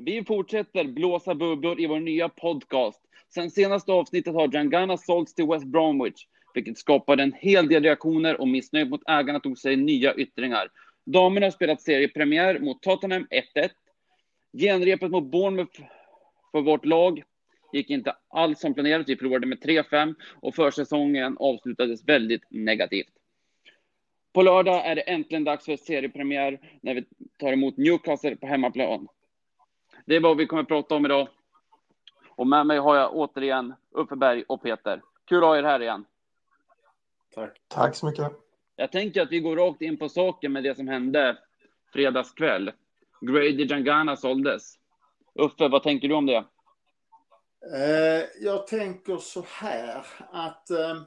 Vi fortsätter blåsa bubblor i vår nya podcast. Sen senaste avsnittet har Jangana sålts till West Bromwich, vilket skapade en hel del reaktioner och missnöje mot ägarna tog sig nya yttringar. Damerna har spelat seriepremiär mot Tottenham 1-1. Genrepet mot Bournemouth för vårt lag gick inte alls som planerat. Vi förlorade med 3-5 och försäsongen avslutades väldigt negativt. På lördag är det äntligen dags för seriepremiär när vi tar emot Newcastle på hemmaplan. Det är vad vi kommer att prata om idag. Och med mig har jag återigen Uffe Berg och Peter. Kul att ha er här igen. Tack. Tack så mycket. Jag tänker att vi går rakt in på saken med det som hände fredagskväll. Grady Jangana såldes. Uffe, vad tänker du om det? Eh, jag tänker så här att eh,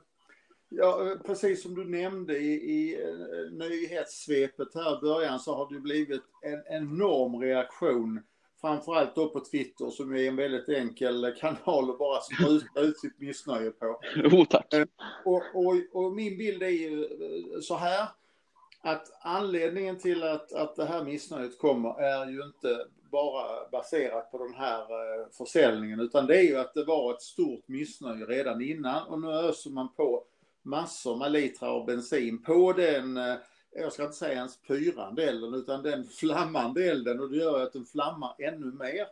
Ja, precis som du nämnde i, i eh, nyhetssvepet här i början så har det blivit en enorm reaktion. Framförallt då på Twitter som är en väldigt enkel kanal att bara spruta ut sitt missnöje på. Jo, tack. Eh, och, och, och, min bild är ju eh, så här att anledningen till att, att det här missnöjet kommer är ju inte bara baserat på den här försäljningen utan det är ju att det var ett stort missnöje redan innan och nu öser man på massor med liter av bensin på den, eh, jag ska inte säga ens pyrande elden, utan den flammande elden och det gör att den flammar ännu mer.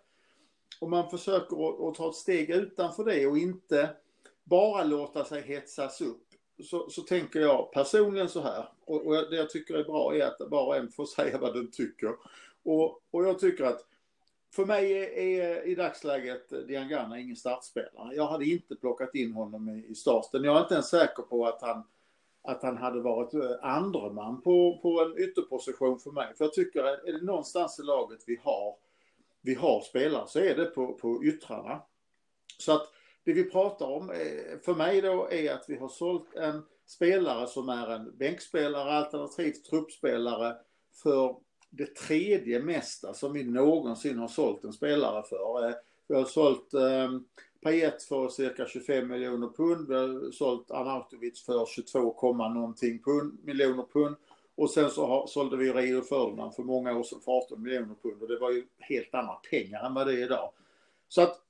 Och man försöker att ta ett steg utanför det och inte bara låta sig hetsas upp. Så, så tänker jag personligen så här, och, och det jag tycker är bra är att var och en får säga vad den tycker. Och, och jag tycker att för mig är, är i dagsläget Diangana ingen startspelare. Jag hade inte plockat in honom i, i starten. Jag är inte ens säker på att han, att han hade varit eh, andre man på, på en ytterposition för mig. För jag tycker att är det någonstans i laget vi har, vi har spelare så är det på, på yttrarna. Så att det vi pratar om eh, för mig då är att vi har sålt en spelare som är en bänkspelare alternativt truppspelare för det tredje mesta som vi någonsin har sålt en spelare för. Eh, vi har sålt eh, Payet för cirka 25 miljoner pund. Vi har sålt Arnautovic för 22, någonting pund, miljoner pund. Och sen så har, sålde vi Rio Ferdinand för många år sedan för 18 miljoner pund. Och det var ju helt andra pengar än vad det är idag. Så att,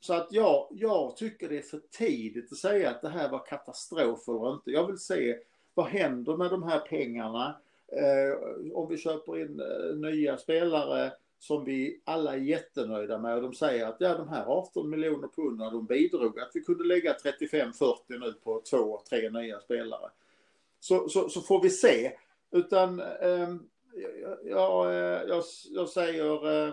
så att ja, jag tycker det är för tidigt att säga att det här var katastrof eller inte. Jag vill se vad händer med de här pengarna? Eh, om vi köper in eh, nya spelare som vi alla är jättenöjda med och de säger att ja, de här 18 miljoner pundarna de bidrog att vi kunde lägga 35-40 nu på två, tre nya spelare. Så, så, så får vi se. Utan ehm, eh, jag, jag, jag säger, ehm,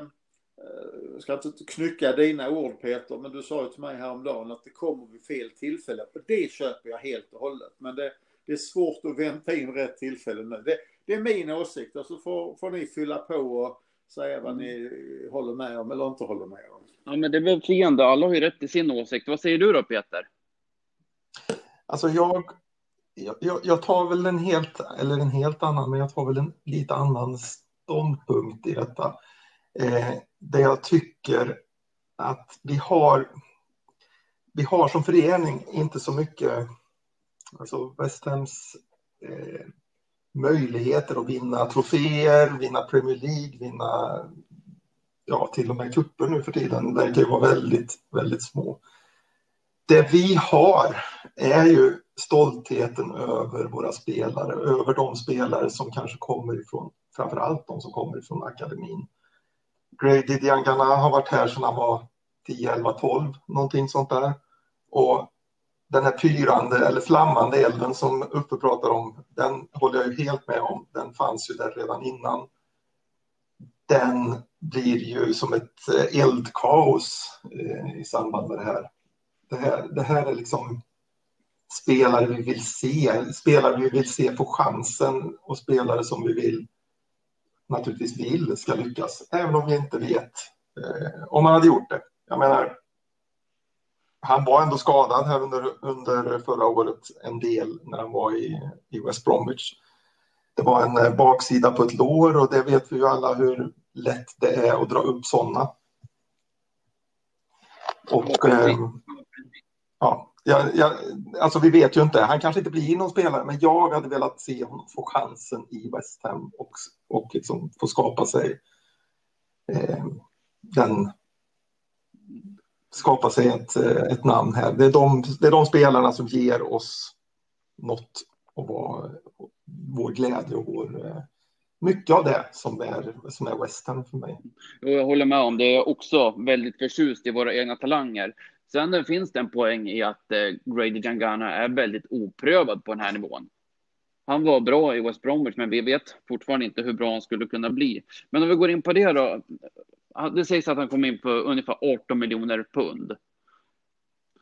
eh, jag ska inte knycka dina ord Peter, men du sa ju till mig häromdagen att det kommer vid fel tillfälle. Och det köper jag helt och hållet. Men det, det är svårt att vänta in rätt tillfälle nu. Det, det är min åsikt och så får, får ni fylla på och säga vad ni mm. håller med om eller inte håller med om. Ja, men det är väl fint. Alla har ju rätt i sin åsikt. Vad säger du då, Peter? Alltså, jag, jag, jag tar väl en helt, eller en helt annan, men jag tar väl en lite annan ståndpunkt i detta. Eh, där jag tycker att vi har, vi har som förening inte så mycket, alltså West Hams eh, möjligheter att vinna troféer, vinna Premier League, vinna ja, till och med cuper nu för tiden verkar ju vara väldigt, väldigt små. Det vi har är ju stoltheten över våra spelare, över de spelare som kanske kommer ifrån, framför allt de som kommer ifrån akademin. Grady Diangana har varit här sedan han var 10, 11, 12, någonting sånt där. Och den här pyrande eller flammande elden som Uffe pratar om, den håller jag ju helt med om. Den fanns ju där redan innan. Den blir ju som ett eh, eldkaos eh, i samband med det här. Det här, det här är liksom spelare vi vill se, spelare vi vill se få chansen och spelare som vi vill naturligtvis vill ska lyckas, även om vi inte vet eh, om man hade gjort det. Jag menar, han var ändå skadad här under, under förra året en del när han var i, i West Bromwich. Det var en eh, baksida på ett lår och det vet vi ju alla hur lätt det är att dra upp sådana. Och eh, ja, jag, jag, alltså vi vet ju inte. Han kanske inte blir någon spelare, men jag hade velat se honom få chansen i West Ham och, och liksom få skapa sig eh, den skapa sig ett, eh, ett namn här. Det är, de, det är de spelarna som ger oss något och vara vår glädje och vår eh, mycket av det som är, som är western för mig. Jag håller med om det. Jag är också väldigt förtjust i våra egna talanger. Sen finns det en poäng i att eh, Grady Jangana är väldigt oprövad på den här nivån. Han var bra i West Bromwich, men vi vet fortfarande inte hur bra han skulle kunna bli. Men om vi går in på det då. Det sägs att han kom in på ungefär 18 miljoner pund.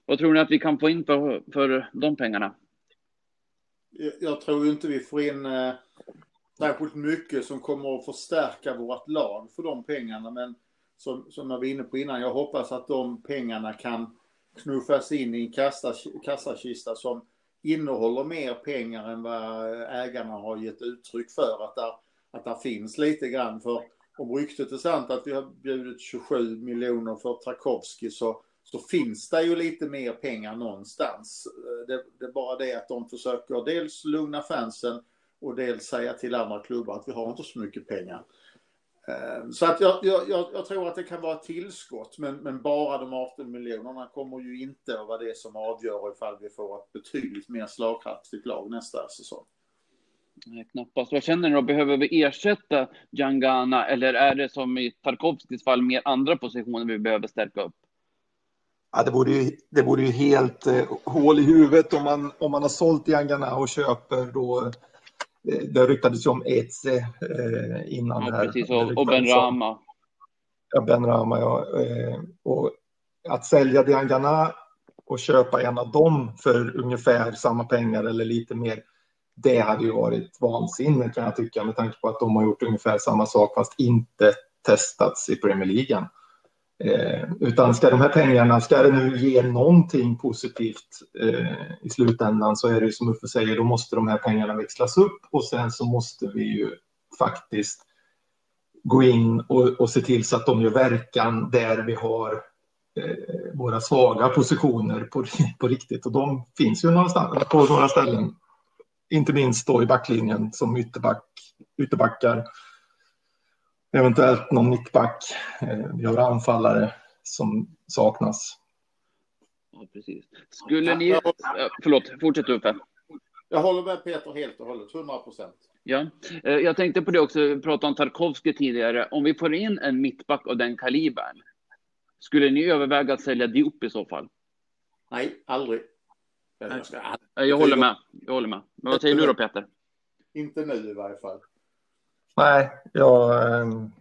Vad tror ni att vi kan få in för, för de pengarna? Jag tror inte vi får in eh, särskilt mycket som kommer att förstärka vårt lag för de pengarna. Men som, som jag var inne på innan, jag hoppas att de pengarna kan knuffas in i en kassa, kassakista som innehåller mer pengar än vad ägarna har gett uttryck för. Att där, att där finns lite grann. För om ryktet är sant att vi har bjudit 27 miljoner för Tarkovsky så, så finns det ju lite mer pengar någonstans. Det, det är bara det att de försöker dels lugna fansen och dels säga till andra klubbar att vi har inte så mycket pengar. Eh, så att jag, jag, jag, tror att det kan vara ett tillskott, men, men bara de 18 miljonerna kommer ju inte att vara det som avgör ifall vi får ett betydligt mer slagkraftigt lag nästa säsong. Nej, knappast. Vad känner ni då? Behöver vi ersätta Jangana eller är det som i Tarkovskis fall mer andra positioner vi behöver stärka upp? Ja, det vore ju, det vore ju helt eh, hål i huvudet om man, om man har sålt Jangana och köper då det ryktades ju om Eze eh, innan. Ja, precis, och, och Ben Rama. Ja, Ben Rama, ja. Eh, och att sälja Diangana och köpa en av dem för ungefär samma pengar eller lite mer, det hade ju varit vansinne kan jag tycka med tanke på att de har gjort ungefär samma sak fast inte testats i Premier League. Eh, utan ska de här pengarna, ska det nu ge någonting positivt eh, i slutändan så är det ju som Uffe säger, då måste de här pengarna växlas upp och sen så måste vi ju faktiskt gå in och, och se till så att de gör verkan där vi har eh, våra svaga positioner på, på riktigt och de finns ju någonstans, på några ställen. Inte minst då i backlinjen som ytterback, ytterbackar eventuellt någon mittback. Eh, vi har anfallare som saknas. Ja, precis. Skulle ni... Förlåt, fortsätt Uffe. Jag håller med Peter helt och hållet, 100 procent. Ja, eh, jag tänkte på det också, vi pratade om Tarkovsky tidigare. Om vi får in en mittback av den kalibern, skulle ni överväga att sälja Diop i så fall? Nej, aldrig. Jag, håller med. Jag håller med. Men vad säger du då, Peter? Inte nu i varje fall. Nej, jag, ehm,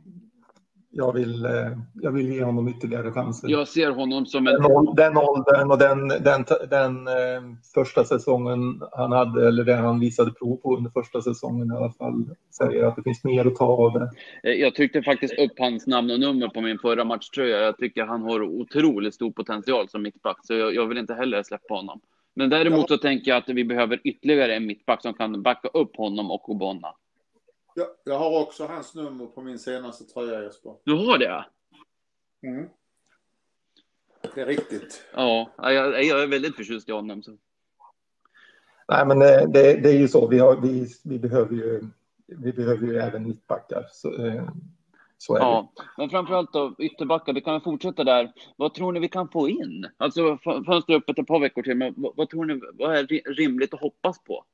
jag, vill, eh, jag vill ge honom ytterligare chanser. Jag ser honom som en... Den, den åldern och den, den, den eh, första säsongen han hade, eller det han visade prov på under första säsongen i alla fall, säger att det finns mer att ta av det. Eh, jag tryckte faktiskt upp hans namn och nummer på min förra matchtröja. Jag tycker han har otroligt stor potential som mittback, så jag, jag vill inte heller släppa honom. Men däremot så tänker jag att vi behöver ytterligare en mittback som kan backa upp honom och Obonna. Jag, jag har också hans nummer på min senaste tröja Jesper. Du har det? Mm. Det är riktigt. Ja, jag, jag är väldigt förtjust i honom. Så. Nej, men det, det, är ju så. Vi, har, vi, vi, behöver ju, vi behöver ju även mittbackar. Så, eh, så är ja, det. men framförallt då ytterbackar. Vi kan fortsätta där. Vad tror ni vi kan få in? Alltså fönstret är öppet ett par veckor till, men vad, vad tror ni? Vad är rimligt att hoppas på?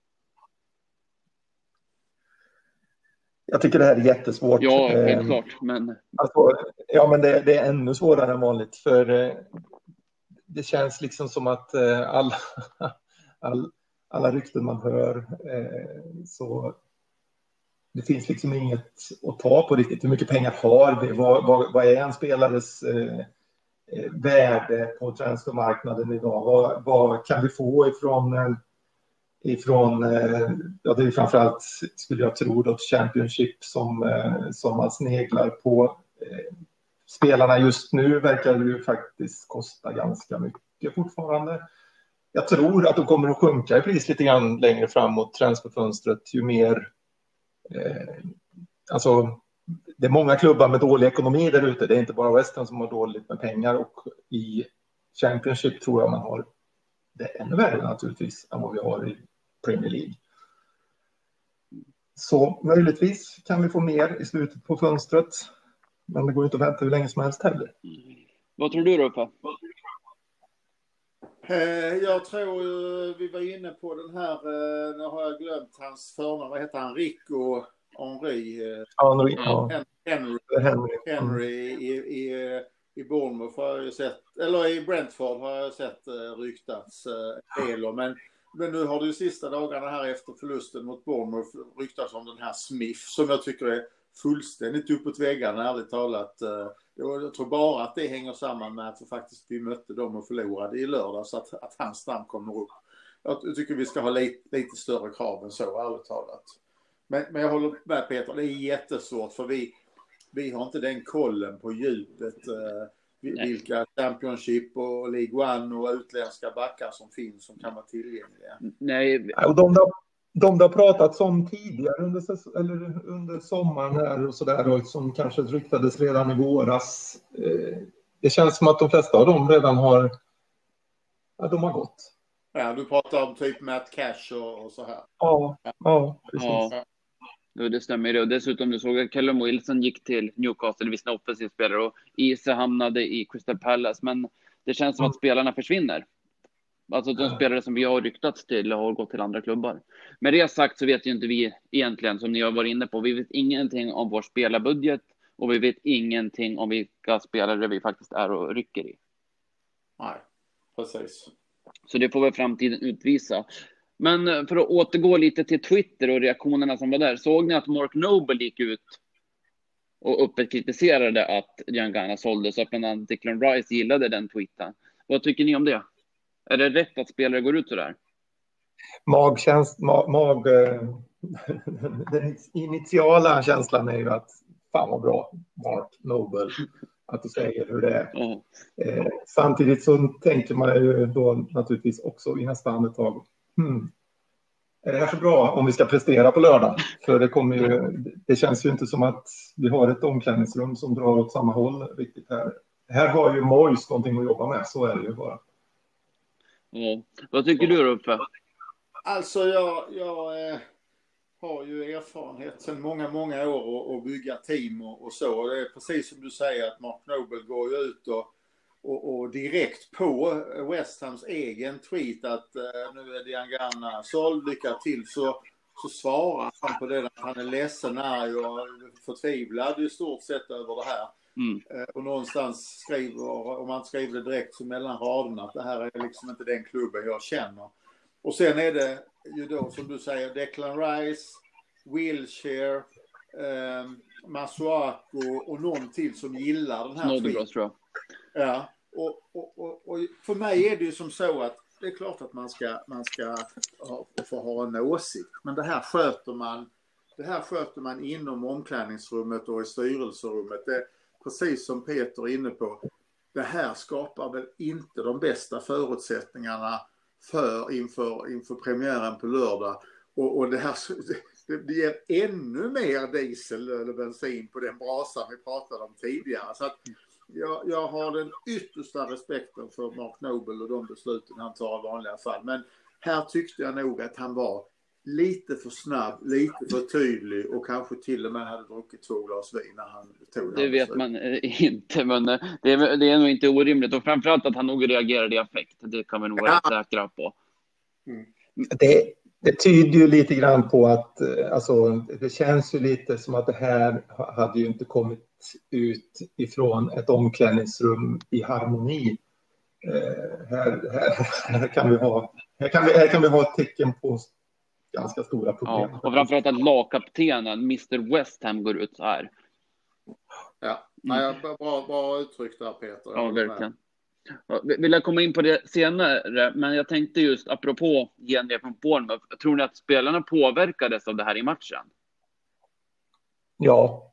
Jag tycker det här är jättesvårt. Ja, helt ehm, klart. Men... Alltså, ja, men det, det, är ännu svårare än vanligt. För eh, det känns liksom som att eh, alla, all, alla rykten man hör eh, så det finns liksom inget att ta på riktigt. Hur mycket pengar har vi? Vad, vad, vad är en spelares eh, eh värde på transfermarknaden idag? Vad, vad kan vi få ifrån eh, ifrån, eh, ja det är framförallt skulle jag tro då Championship som, eh, som man sneglar på. Eh, spelarna just nu verkar ju faktiskt kosta ganska mycket fortfarande. Jag tror att de kommer att sjunka i pris lite grann längre framåt transferfönstret ju mer alltså det är många klubbar med dålig ekonomi där ute. Det är inte bara Western som har dåligt med pengar och i Championship tror jag man har det ännu värre naturligtvis än vad vi har i Premier League. Så möjligtvis kan vi få mer i slutet på fönstret. Men det går inte att vänta hur länge som helst heller. Vad tror du då, Uffe? Eh, jag tror ju, vi var inne på den här, eh, nu har jag glömt hans förnamn, vad heter han, Rico Henry? eh, nu, ja. Henry, Henry. Henry i, i, i Bournemouth har jag sett, eller i Brentford har jag sett ryktats en del om. Men, men nu har det ju sista dagarna här efter förlusten mot Bournemouth ryktats om den här Smith som jag tycker är fullständigt uppåt väggarna ärligt talat. Eh, Jag tror bara att det hänger samman med att vi faktiskt vi mötte dem och förlorade i lördag så att, att hans namn kommer upp. Jag tycker vi ska ha lite, lite större krav än så ärligt talat. Men, men jag håller med Peter, det är jättesvårt för vi, vi har inte den kollen på djupet. Eh, vilka Championship och League One och utländska backar som finns som kan vara tillgängliga. Nej, Och de, de det har pratats om tidigare under, eller under sommaren här och sådär och som kanske ryktades redan i våras. Eh, det känns som att de flesta av dem redan har, ja, de har gått. Ja, du pratar om typ Matt Cash och, och så här. Ja, ja precis. Ja. Jo, det stämmer. det. Och dessutom, du såg att Callum Wilson gick till Newcastle, visst en offensiv spelare, och Ise hamnade i Crystal Palace. Men det känns som att spelarna försvinner. Alltså de spelare som vi har ryktats till har gått till andra klubbar. Med det sagt så vet ju inte vi egentligen, som ni har varit inne på, vi vet ingenting om vår spelarbudget och vi vet ingenting om vilka spelare vi faktiskt är och rycker i. Nej, precis. Så det får väl framtiden utvisa. Men eh, för att återgå lite till Twitter och reaktionerna som var där. Såg ni att Mark Noble gick ut och öppet kritiserade att Giangana såldes och att bland annat Declan Rice gillade den tweeten. Vad tycker ni om det? Är det rätt att spelare går ut sådär? Magkäns, mag, mag, eh, den initiala känslan är ju att fan vad bra, Mark Noble, att du säger hur det är. Ja. Eh, samtidigt så tänker man ju då naturligtvis också i nästa andetag, hmm, är det här så bra om vi ska prestera på lördag? För det kommer ju, det känns ju inte som att vi har ett omklädningsrum som drar åt samma håll riktigt här. Här har ju Mois någonting att jobba med, så är det ju bara. Ja. Vad tycker du då, Uffe? Alltså jag, jag eh, har ju erfarenhet sedan många, många år att bygga team och, och så. Och det är precis som du säger att Mark Noble går ju ut och, och, och direkt på West Hams egen tweet att eh, nu är Diangana såld, lycka till. Så, så svarar han på det att han är ledsen, arg och förtvivlad i stort sett över det här. Mm. Eh, Och någonstans skriver, om man skriver det direkt så mellan raderna, att det här är liksom inte den klubben jag känner. Och sen är det ju då som du säger Declan Rice, Wilshire, eh, Masuaku och någon till som gillar den här Snodgrass tror jag. Ja, och, och, och, och för mig är det ju som så att det är klart att man ska, man ska ha, få ha en åsikt. Men det här sköter man, det här sköter man inom omklädningsrummet och i styrelserummet. Det, precis som Peter är inne på, det här skapar väl inte de bästa förutsättningarna för inför, inför premiären på lördag. Och, och det här det, det ger ännu mer diesel eller bensin på den brasan vi pratade om tidigare. Så att jag, jag har den yttersta respekten för Mark Noble och de besluten han tar i vanliga fall. Men här tyckte jag nog att han var lite för snabb, lite för tydlig och kanske till och med hade druckit två glas vin när han tog Det här vet man eh, inte, men eh, det är, det är nog inte orimligt. Och framförallt att han nog reagerade i affekt. Det kan vi nog vara säkra på. Det, det tyder ju lite grann på att eh, alltså, det känns ju lite som att det här hade ju inte kommit ut ifrån ett omklädningsrum i harmoni. Eh, här, här, här, kan vi ha, här, kan vi, här kan vi ha ett tecken på ganska stora problem. Ja, och framförallt att lagkaptenen, Mr West Ham, går ut så här. Ja, Nej, bra, bra, bra uttryckt där Peter. Jag Ja, verkligen. Vill jag komma in på det senare, men jag tänkte just apropå genrep från Bournemouth. Tror ni att spelarna påverkades av det här i matchen? Ja,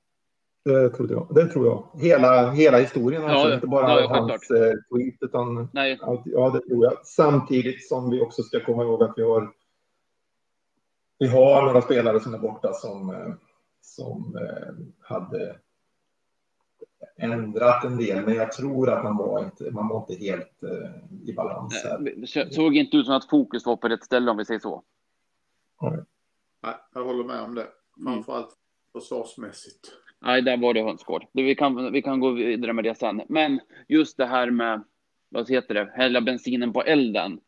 det tror jag. Det tror jag. Hela, hela historien, Ja, alltså, ja. inte bara Ja, hans eh, tweet, utan Nej, ja, det tror jag. Samtidigt som vi också ska komma ihåg att vi har, vi har några spelare som är borta som, eh, som eh, hade ändrat en del, men jag tror att man var inte, man var inte helt eh, i balans här. det såg inte ut som att fokus var på rätt ställe om vi säger så. Nej, jag håller med om det. Mm. Framförallt försvarsmässigt. Nej, där var det hönsgård. Vi kan, vi kan gå vidare med det sen. Men just det här med, vad heter det, hälla bensinen på elden.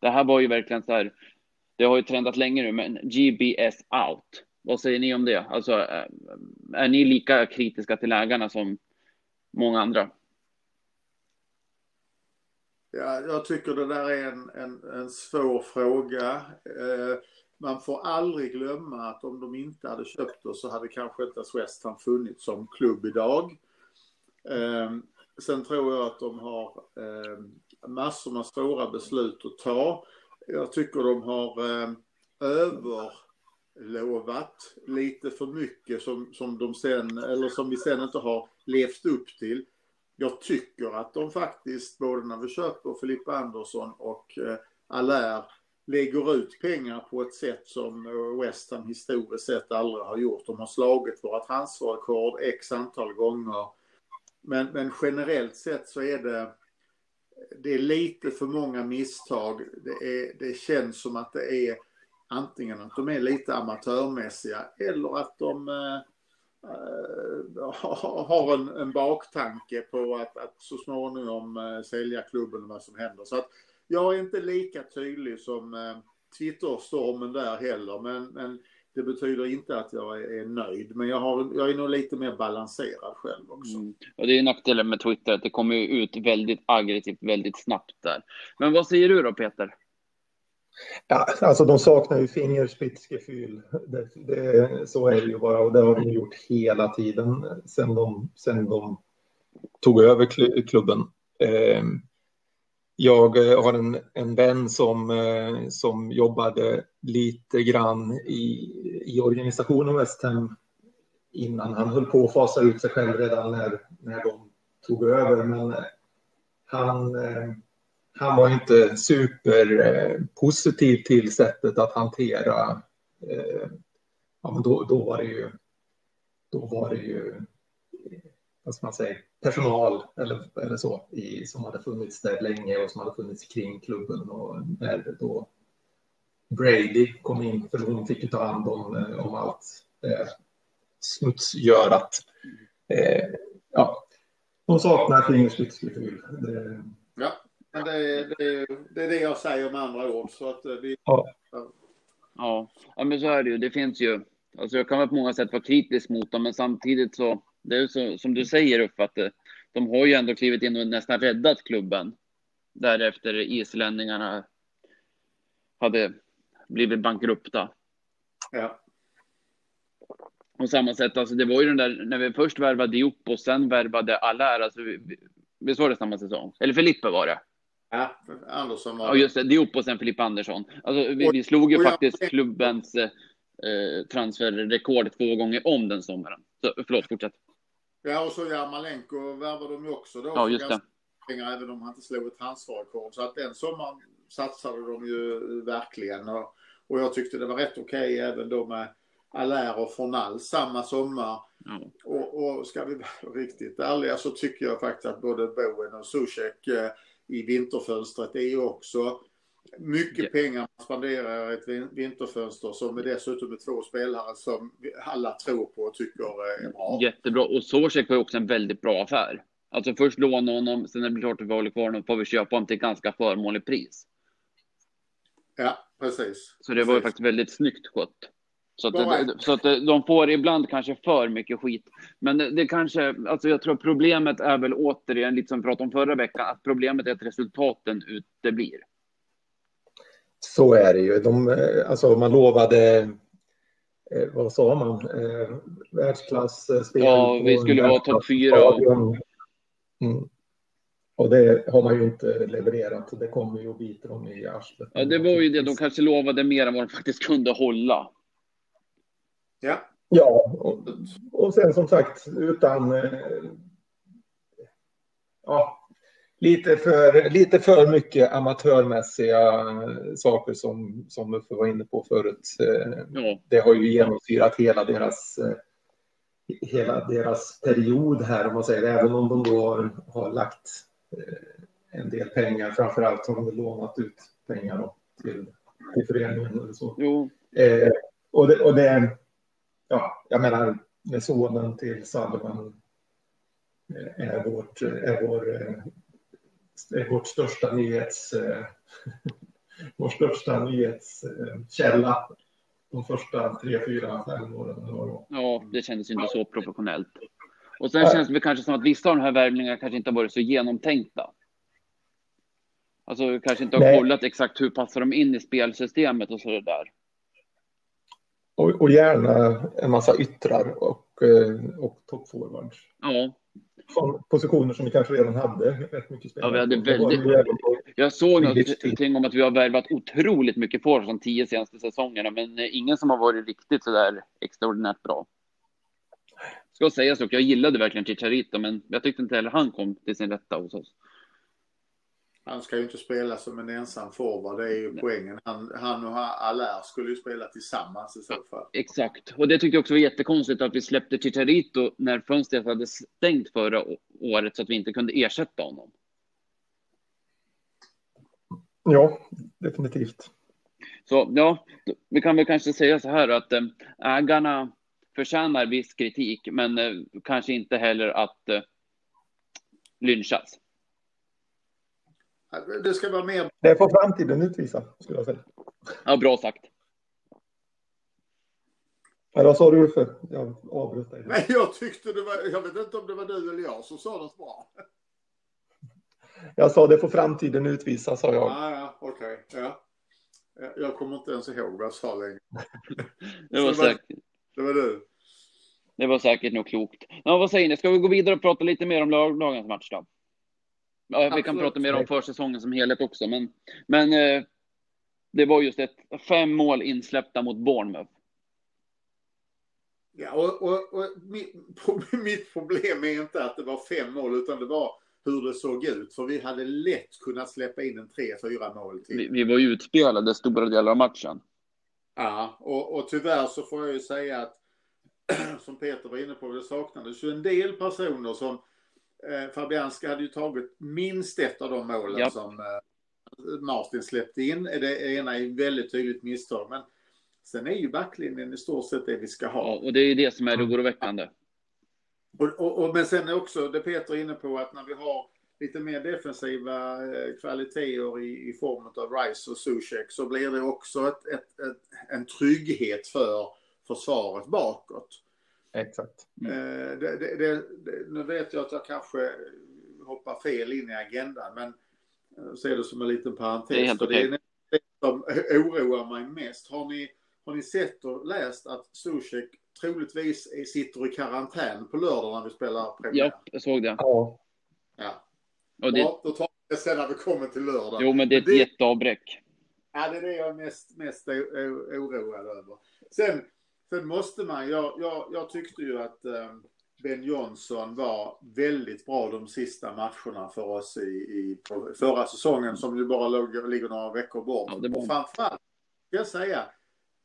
Det här var ju verkligen så här, det har ju trendat länge nu, men GBS out. Vad säger ni om det? Alltså, eh, är ni lika kritiska till ägarna som många andra? Ja, jag tycker det där är en, en, en svår fråga. Eh, man får aldrig glömma att om de inte hade köpt oss så hade kanske inte West Ham funnits som klubb idag. Eh, sen tror jag att de har eh, massor med svåra beslut att ta. Jag tycker de har eh, överlovat lite för mycket som, som de sen, eller som vi sen inte har levt upp till jag tycker att de faktiskt, både när vi köper Filippa Andersson och eh, Allaire, lägger ut pengar på ett sätt som eh, West Ham historiskt sett aldrig har gjort. De har slagit våra transferrekord x antal gånger. Men, men generellt sett så är det, det är lite för många misstag. Det, är, det känns som att det är antingen att de är lite amatörmässiga eller att de äh, har en, en baktanke på att, att så småningom äh, sälja klubben och vad som händer. Så att jag är inte lika tydlig som äh, Twitterstormen där heller, men, men det betyder inte att jag är, nöjd. Men jag, har, jag är nog lite mer balanserad själv också. Mm. Och det är nackdelen med Twitter, att det kommer ut väldigt aggressivt väldigt snabbt där. Men vad säger du då Peter? Ja, alltså de saknar ju fingerspitzgefühl. Det, det, så är det ju bara och det har de gjort hela tiden sen de, sen de tog över klubben. Ehm, jag eh, har en, en vän som, eh, som jobbade lite grann i, i organisationen West Ham innan han höll på att fasa ut sig själv redan när, när de tog över. Men eh, han han var inte superpositiv till sättet att hantera. Ja, men då, då var det ju. Då var det ju. Vad ska man säga? Personal eller, eller så i, som hade funnits där länge och som hade funnits kring klubben och när då Brady kom in för hon fick ju ta hand om, eh, om allt eh, smutsgörat. Eh, ja, hon saknar fingerspetsgefühl. Ja. Men det, det, det, är det jag säger med andra ord. Så att eh, vi, ja. Ja. ja, men så är det ju. Det finns ju. Alltså jag kan väl på många sätt vara kritisk mot dem, men samtidigt så, det är så som du säger upp att eh, de har ju ändå klivit in och nästan räddat klubben. Därefter islänningarna hade blivit bankrupta. Ja. Och samma sätt, alltså det var ju den där, när vi först värvade Diop och sen värvade Allaire, alltså visst var det samma säsong? Eller Filippe var det? Ja, Andersson var Ja, just det. Diop och sen Filip Andersson. Alltså, vi, vi slog ju och, faktiskt jag... klubbens eh, transferrekord två gånger om den sommaren. Så, förlåt, fortsätt. Ja, och så Jarmalenko värvade de ju också då. Ja, just det. Pengar, även om han inte slog ett transferrekord. Så att den sommaren satsade de ju verkligen. Och, och jag tyckte det var rätt okej även då med Allaire och Fornal samma sommar. Mm. Och, och ska vi vara riktigt ärliga så tycker jag faktiskt att både Bowen och Zuzek eh, i vinterfönstret är ju också mycket yeah. pengar man spenderar i ett vinterfönster som är dessutom är två spelare som alla tror på och tycker är bra. Jättebra. Och Zuzek var ju också en väldigt bra affär. Alltså först låna honom, sen när det blir klart att vi håller kvar honom får vi köpa honom till ett ganska förmånligt pris. Ja, precis. Så det precis. var ju faktiskt väldigt snyggt skött. Så att, så att de får ibland kanske för mycket skit. Men det, det, kanske, alltså jag tror problemet är väl återigen, lite som vi pratade om förra veckan, att problemet är att resultaten uteblir. Så är det ju. De, eh, alltså man lovade, eh, vad sa man, eh, världsklassspel. Ja, vi skulle vara topp fyra. Och... Mm. Och det har man ju inte levererat. Det kommer ju att bita dem i arslet. Ja, det var ju det. De kanske lovade mer än vad de faktiskt kunde hålla. Ja. Ja, och, och sen som sagt utan... Eh, ja, lite för, lite för mycket amatörmässiga saker som, som Uffe var inne på förut. Eh, ja. Det har ju genomsyrat hela deras, eh, hela deras period här, om man säger Även om de då har, har lagt en del pengar, framför allt har de lånat ut pengar till, till föreningen. Eller så. Eh, och det, och det ja, jag menar, när sonen till Sullivan eh, är vårt, är vår, är vårt största nyhets... vår största nyhetskälla de första tre, fyra, fem åren. Ja, det kändes inte så professionellt. Och sen känns det kanske som att vissa av de här värvningarna kanske inte har varit så genomtänkta. Alltså kanske inte har Nej. kollat exakt hur passar de in i spelsystemet och så där. Och, och gärna en massa yttrar och, eh, och toppforwards. Ja. Från positioner som vi kanske redan hade rätt mycket spelare. Ja, vi hade väldigt... Jag såg någonting om att vi har värvat otroligt mycket forwards de tio senaste säsongerna, men eh, ingen som har varit riktigt så där extraordinärt bra. Ska sägas dock, jag gillade verkligen Chicharito, men jag tyckte inte heller han kom till sin rätta hos oss. Han ska ju inte spela som en ensam forward, det är ju Nej. poängen. Han, han och Allaire skulle ju spela tillsammans i så fall. exakt, och det tyckte jag också var jättekonstigt att vi släppte Chicharito när fönstret hade stängt förra året så att vi inte kunde ersätta honom. Ja, definitivt. Så ja, vi kan väl kanske säga så här att eh, ägarna förtjänar viss kritik, men eh, kanske inte heller att eh, lynchas. Det ska vara mer. Det får framtiden utvisa, skulle jag säga. Ja, bra sagt. Ja, vad sa du för? Jag avbröt dig. Nej, jag tyckte det var, jag vet inte om det var du eller jag som sa något bra. Jag sa det får framtiden utvisa, sa jag. Ah, ja, okej. Okay. Ja. Jag kommer inte ens ihåg vad jag sa längre. det var säkert. Det var du. Det var säkert nog klokt. Ja, vad säger ni? Ska vi gå vidare och prata lite mer om lagens match då? Ja, vi kan prata mer om försäsongen som helhet också, men, men eh, det var just ett fem mål insläppta mot Bournemouth. Ja, och, och, och mitt, mitt, problem är inte att det var fem mål, utan det var hur det såg ut. För vi hade lätt kunnat släppa in en tre, fyra mål till. Vi, vi var ju utspelade stora delar av matchen. Ja, och, och tyvärr så får jag ju säga att som Peter var inne på, det saknades ju en del personer som eh, Fabianski hade ju tagit minst ett av de målen yep. som eh, Martin släppte in. Det ena är väldigt tydligt misstag, men sen är ju backlinjen i stort sett det vi ska ha. Ja, och det är ju det som är oroväckande. Och, och, och, men sen är också det Peter är inne på att när vi har lite mer defensiva eh, kvaliteter i, i form av Rice och Zuzek så blir det också ett, ett, ett, en trygghet för försvaret bakåt. Exakt. Mm. Eh, det, det, det, nu vet jag att jag kanske hoppar fel in i agendan, men jag ser det som en liten parentes. Det är, helt okay. det, är det som oroar mig mest. Har ni, har ni sett och läst att Zuzek troligtvis sitter i karantän på lördag när vi spelar premiär? Ja, jag såg det. Ja. ja. Och det... Bra, då tar vi det sen när vi kommer till lördag. Jo, men det är ett det... jätteavbräck. Ja, det är det jag är mest, mest oroad över. Sen Sen måste man, jag, jag, jag tyckte ju att eh, Ben Johnson var väldigt bra de sista matcherna för oss i, i förra säsongen som ju bara låg, ligger några veckor bort. Ja, och framförallt, jag säga,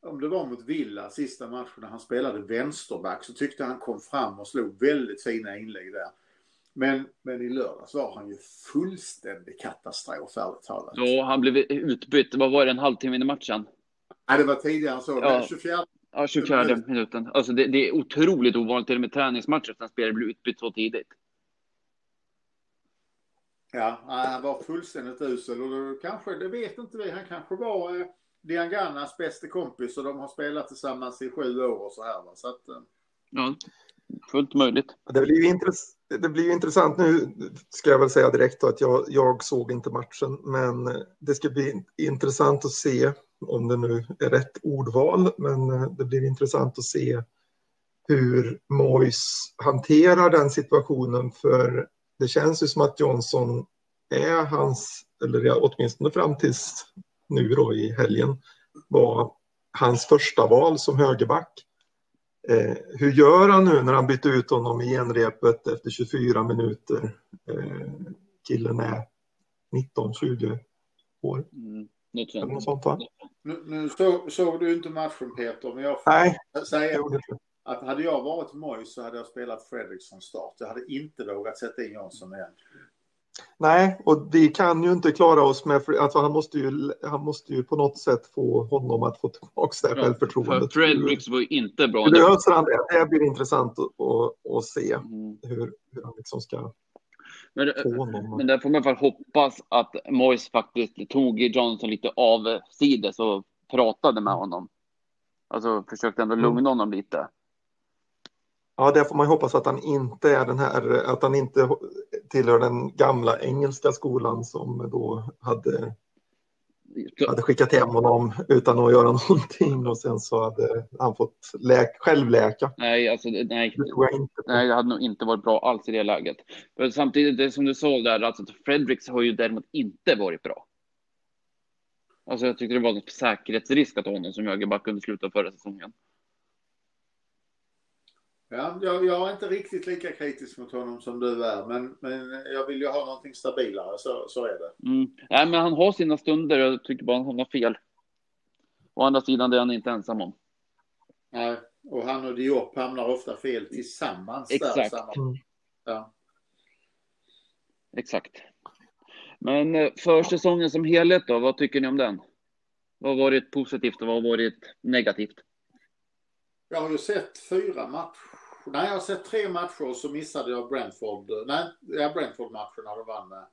om det var mot Villa sista matcherna han spelade vänsterback så tyckte han kom fram och slog väldigt fina inlägg där. Men, men i lördags var han ju fullständig katastrof, ärligt talat. Ja, han blev utbytt. Vad var det, en halvtimme in i matchen? Nej, det var tidigare så. Ja. 24 Ja, 24 minuten. Alltså det, det, är otroligt ovanligt, till och med träningsmatcher, att en spelare blir utbytt så tidigt. Ja, han var fullständigt usel och då kanske, det vet inte vi, han kanske var eh, Dianganas bästa kompis och de har spelat tillsammans i sju år och så här. Va? Så att, eh. Ja, fullt möjligt. Det blir ju intress det blir intressant nu, ska jag väl säga direkt då, att jag, jag såg inte matchen, men det ska bli intressant att se om det nu är rätt ordval, men eh, det blir intressant att se hur Mois hanterar den situationen, för det känns ju som att Johnson är hans, eller åtminstone fram tills nu då i helgen, var hans första val som högerback. Eh, hur gör han nu när han bytte ut honom i genrepet efter 24 minuter? Eh, killen är 19-20 år. Mm. Något sånt. Något sånt va? Nu, nu så, såg du inte matchen Peter, men jag får säga att hade jag varit Moj så hade jag spelat Fredriksson start. Jag hade inte vågat sätta in Jansson igen. Nej, och vi kan ju inte klara oss med, alltså han måste ju, han måste ju på något sätt få honom att få tillbaka det ja, självförtroendet. För Fredericks var ju inte bra. Hur löser han det? Det blir intressant att, se mm. hur, hur han liksom ska men, men där får man väl hoppas att Moise faktiskt tog Johnson lite avsides och pratade med honom. Alltså försökte ändå lugna mm. honom lite. Ja, det får man hoppas att han inte är den här, att han inte tillhör den gamla engelska skolan som då hade, hade skickat hem honom utan att göra någonting och sen så hade han fått läk, självläka. Nej, alltså nej. Det nej, det hade nog inte varit bra alls i det läget. Men samtidigt, det som du sa där, alltså Fredericks har ju däremot inte varit bra. Alltså jag tyckte det var en säkerhetsrisk att ha honom som högerback under slutet av förra säsongen. Ja, jag, jag, är inte riktigt lika kritisk mot honom som du är, men, men jag vill ju ha någonting stabilare, så, så är det. Mm. Nej, men han har sina stunder och jag tycker bara att han har fel. Å andra sidan, det är han inte ensam om. Nej, och han och Diop hamnar ofta fel tillsammans. Exakt. Där, mm. ja. Exakt. Men eh, för säsongen som helhet då, vad tycker ni om den? Vad har varit positivt och vad har varit negativt? Jag har ju sett fyra matcher. Nej, jag har sett tre matcher och så missade jag Brentford. Nej, ja, Brentford-matchen när de vann med,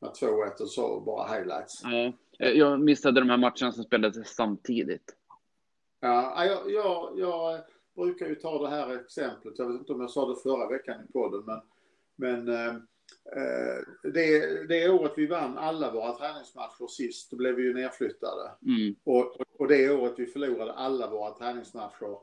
med 2-1 och så bara highlights. Ja, jag missade de här matcherna som spelades samtidigt. Ja, jag, jag, jag brukar ju ta det här exemplet. Jag vet inte om jag sa det förra veckan i podden, men, men eh, eh det, det året vi vann alla våra träningsmatcher sist, då blev vi ju nedflyttade. Mm. Och, och det året vi förlorade alla våra träningsmatcher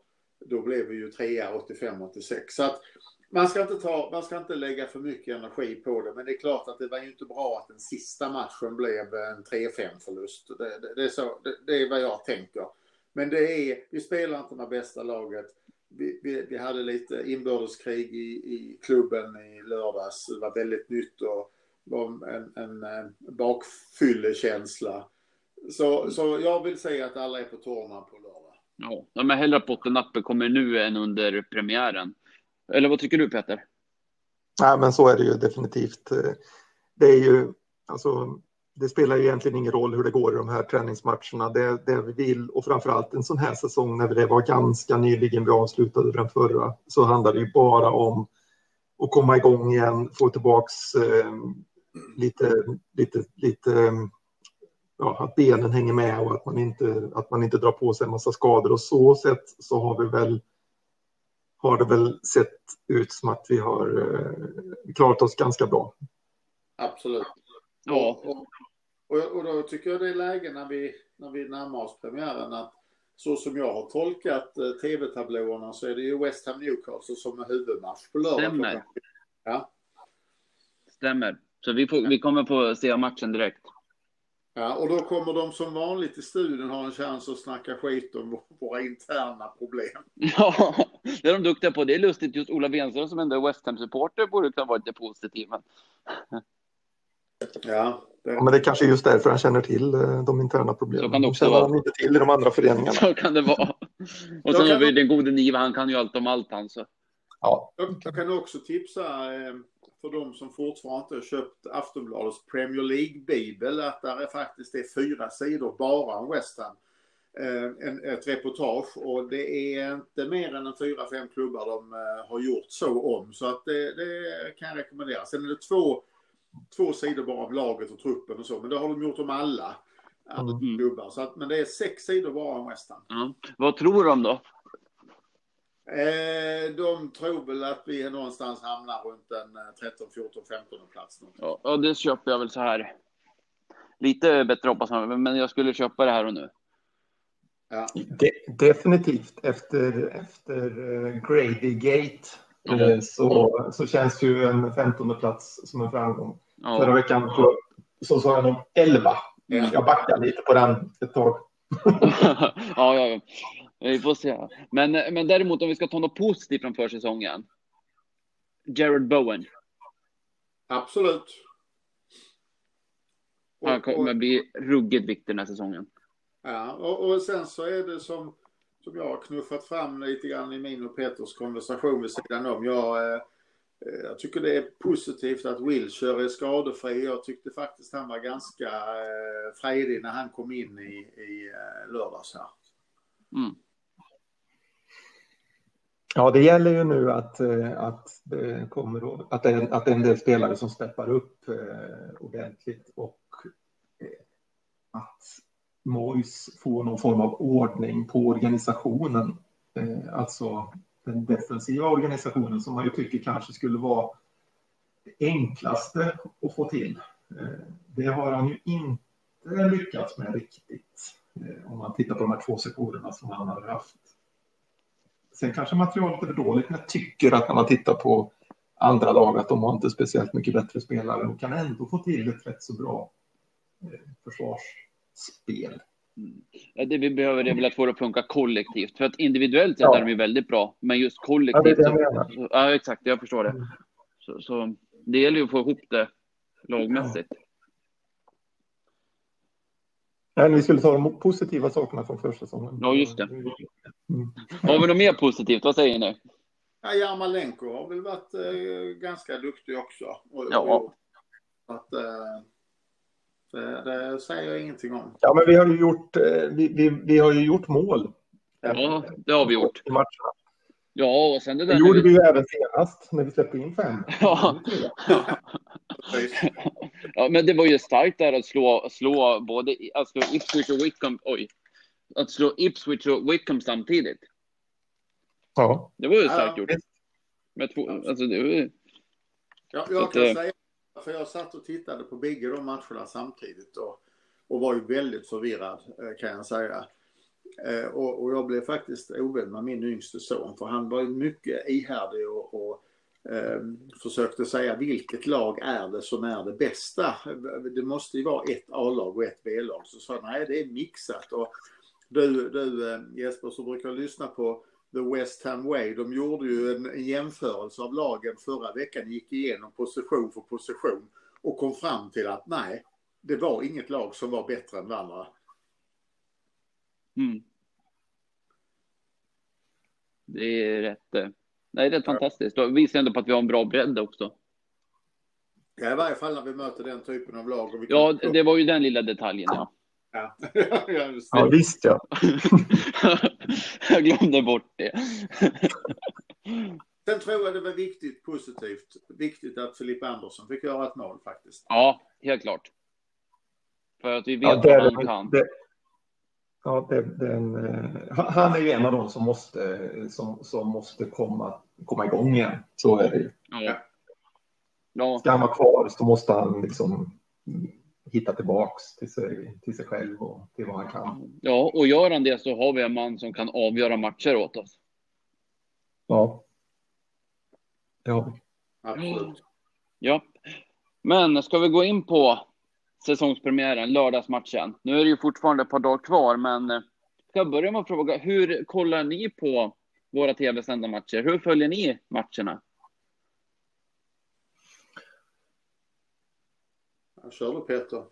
då blev vi ju trea 85-86. Så att man ska, inte ta, man ska inte lägga för mycket energi på det, men det är klart att det var ju inte bra att den sista matchen blev en 3-5 förlust. Det, det, det, är så, det, det, är vad jag tänker. Men det är, vi spelar inte med bästa laget. Vi, vi, vi hade lite inbördeskrig i, i klubben i lördags. Det var väldigt nytt och var en, en, en bakfyllekänsla. Så, så jag vill säga att alla är på tårna på. Ja, men hellre att bottennappen kommer nu än under premiären. Eller vad tycker du Peter? Nej, men så är det ju definitivt. Det är ju, alltså, det spelar ju egentligen ingen roll hur det går i de här träningsmatcherna. Det, det vi vill, och framförallt en sån här säsong när det var ganska nyligen vi avslutade den förra, så handlar det ju bara om att komma igång igen, få tillbaks eh, lite, lite, lite ja, att benen hänger med och att man, inte, att man inte drar på sig en massa skador. Och så sätt så har vi väl har det väl sett ut som att vi har eh, klarat oss ganska bra. Absolut. Ja. Och, och, och, då tycker jag det är läge när vi, när vi närmar oss premiären att så som jag har tolkat eh, tv-tablåerna så är det ju West Ham Newcastle som är huvudmatch på lördag. Stämmer. Ja. Stämmer. Så vi, får, vi kommer få se matchen direkt. Ja, och då kommer de som vanligt i studion ha en chans att snacka skit om våra interna problem. Ja, det är de duktiga på. Det är lustigt, just Ola Wenström som ändå är West Ham-supporter borde kunna vara lite positiv. Men... Ja, det... ja, men det är kanske just därför han känner till eh, de interna problemen. Så kan det också vara. han inte till i de andra föreningarna. Så kan det vara. Och sen har vi den gode Niva, han kan ju allt om allt han så. Ja. Jag kan också tipsa eh, för de som fortfarande inte har köpt Aftonbladets Premier League-bibel att där är faktiskt det fyra sidor bara om West Ham. Eh, en, ett reportage och det är inte mer än en fyra, fem klubbar de eh, har gjort så om. Så att det, det, kan jag rekommendera. Sen är det två, två sidor bara om laget och truppen och så, men det har de gjort om alla. alla mm. klubbar. Så att, men det är sex sidor bara om West Ham. Mm. Vad tror de då? Eh, de tror väl att vi någonstans hamnar runt en 13, 14, 15 plats. Ja, och det köper jag väl så här. Lite bättre hoppas man, men jag skulle köpa det här och nu. Ja. De, definitivt efter, efter uh, Grady Gate mm. så, så känns ju en 15 plats som en framgång. Ja. Förra veckan så, så sa jag nog 11. Mm. Jag backar lite på den ett tag. ja, ja, ja. Vi får se. Men, men däremot om vi ska ta något positivt från försäsongen. Jared Bowen. Absolut. Han kommer bli ruggigt viktig den här säsongen. Ja, och, och sen så är det som, som jag har knuffat fram lite grann i min och Peters konversation vid sidan om. Jag, eh, eh, jag tycker det är positivt att Wilshire är skadefri. Jag tyckte faktiskt han var ganska eh, fredig när han kom in i, i eh, lördags här. Mm. Ja, det gäller ju nu att, eh, att, det kommer, att, det, att det är en del spelare som steppar upp eh, ordentligt och eh, att Mois får någon form av ordning på organisationen. Alltså den defensiva organisationen som man ju tycker kanske skulle vara det enklaste att få till. Det har han ju inte lyckats med riktigt. Om man tittar på de här två sektorerna som han har haft. Sen kanske materialet är för dåligt, men jag tycker att när man tittar på andra lag att de har inte speciellt mycket bättre spelare och kan ändå få till ett rätt så bra försvarsspel. Mm. Det vi behöver är väl att få det att funka kollektivt. För att individuellt sett ja. är de ju väldigt bra. Men just kollektivt. Ja, det så, ja exakt. Jag förstår det. Mm. Så, så, det gäller ju att få ihop det lagmässigt. Nej, vi skulle ta de positiva sakerna från försäsongen. Ja, just det. Mm. Har vi något mer positivt? Vad säger ni? Ja, Jarmalenko har väl varit eh, ganska duktig också. Och, ja. Och, att, eh, det, det, säger jag ingenting om. Ja, men vi har ju gjort, eh, vi, vi, vi har ju gjort mål. Ja, det har vi gjort. I matcherna. Ja, och sen det där... Det gjorde vi ju även senast när vi släppte in fem. Ja. ja, men det var ju starkt där att slå, slå både alltså Ipswich och Wickham. Oj. Att slå Ipswich och Wickham samtidigt. Ja. Det var ju starkt gjort. Med två, alltså det var Ja, jag kan att, säga för jag satt och tittade på bägge de matcherna samtidigt och, och var ju väldigt förvirrad eh, kan jag säga. Eh, och, och jag blev faktiskt ovän med min yngste son för han var ju mycket ihärdig och, och eh, försökte säga vilket lag är det som är det bästa? Det måste ju vara ett A-lag och ett B-lag. Så sa nej det är mixat. Och du, du eh, Jesper som brukar lyssna på The West Ham Way. De gjorde ju en, en jämförelse av lagen förra veckan, gick igenom position för position och kom fram till att nej, det var inget lag som var bättre än det andra. Mm. Det är rätt, eh, nej, det är rätt fantastiskt. Det visar ändå på att vi har en bra bredd också. Ja, i varje fall när vi möter den typen av lag. ja, det var ju den lilla detaljen, ja. Ja, ja visst ja. jag glömde bort det. Sen tror jag det var viktigt, positivt, viktigt att Filip Andersson fick göra ett mål faktiskt. Ja, helt klart. För att vi vet ja, det, vad han kan. Det, ja, det, den, uh, han är ju en av dem som måste, som, som måste komma, komma igång igen. Så är det ju. Ja. Ja. Ska han vara kvar så måste han liksom hitta tillbaks till sig, till sig själv och till vad han kan. Ja, och gör han det så har vi en man som kan avgöra matcher åt oss. Ja. Ja. Absolut. Ja. Men ska vi gå in på säsongspremiären, lördagsmatchen? Nu är det ju fortfarande ett par dagar kvar, men ska jag börja med att fråga, hur kollar ni på våra tv-sända matcher? Hur följer ni matcherna? Kör du Peter.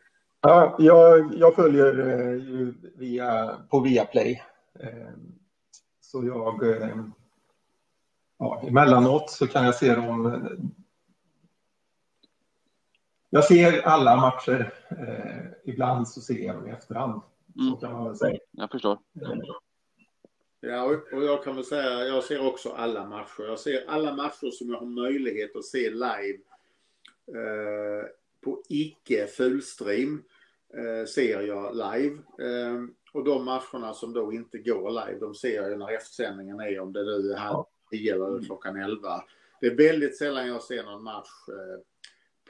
Ja, jag, jag följer eh, ju via, på Viaplay. Eh, så jag... Eh, ja, emellanåt så kan jag se dem... Jag ser alla matcher. ibland så ser jag dem i efterhand. Mm. Så kan man väl säga. Jag förstår. Ja, och jag kan väl säga, jag ser också alla matcher. Jag ser alla matcher som jag har möjlighet att se live på icke fullstream eh, ser jag live. Eh, och de matcherna som då inte går live, de ser jag när eftersändningen är, om det nu är halv tio eller mm. klockan elva. Det är väldigt sällan jag ser någon match eh,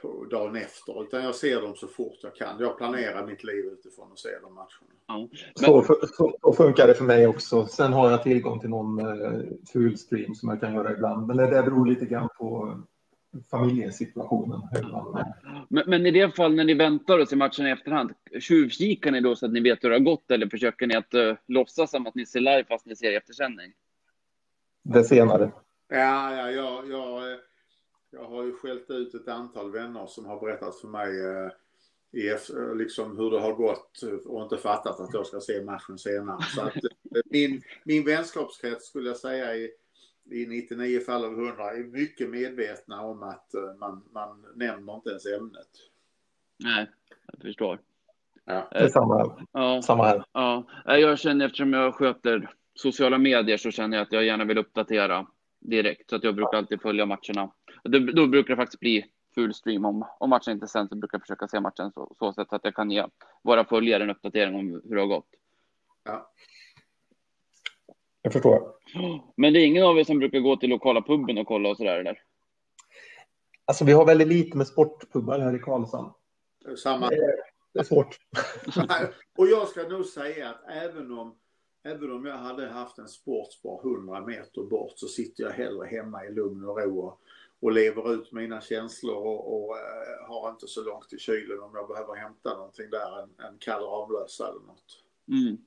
på dagen efter, utan jag ser dem så fort jag kan. Jag planerar mitt liv utifrån att se de matcherna. Ja, men... så, så, så, funkar det för mig också. Sen har jag tillgång till någon eh, full stream som jag kan göra ibland, men det där beror lite grann på familjesituationen. Men, men, i det fall när ni väntar och ser matchen i efterhand, tjuvkikar ni då så att ni vet hur det har gått eller försöker ni att uh, låtsas som att ni ser live fast ni ser eftersändning? Det senare. Ja, ja jag, jag, jag har ju skällt ut ett antal vänner som har berättat för mig uh, i, liksom hur det har gått och inte fattat att jag ska se matchen senare. Så att, min, min vänskapskrets skulle jag säga är i 99 fall av 100 är mycket medvetna om att eh, man, man nämner inte ens ämnet. Nej, jag förstår. Ja. Det är samma, Ja, samma här. ja. Jag känner eftersom jag sköter sociala medier så känner jag att jag gärna vill uppdatera direkt. Så att jag brukar alltid följa matcherna. Då, då brukar det faktiskt bli full stream. Om, om matchen inte sänds så brukar jag försöka se matchen så, så sätt att jag kan ge våra följare en uppdatering om hur det har gått. Ja. Jag förstår. Men det är ingen av er som brukar gå till lokala puben och kolla och sådär eller? Alltså, vi har väldigt lite med sportpubbar här i Karlshamn. Samma. Det är svårt. Och jag ska nog säga att även om, även om jag hade haft en sportspar 100 meter bort så sitter jag hellre hemma i lugn och ro och, och lever ut mina känslor och, och eh, har inte så långt till kylen om jag behöver hämta någonting där, en, en kall Ramlösa eller något. Mm.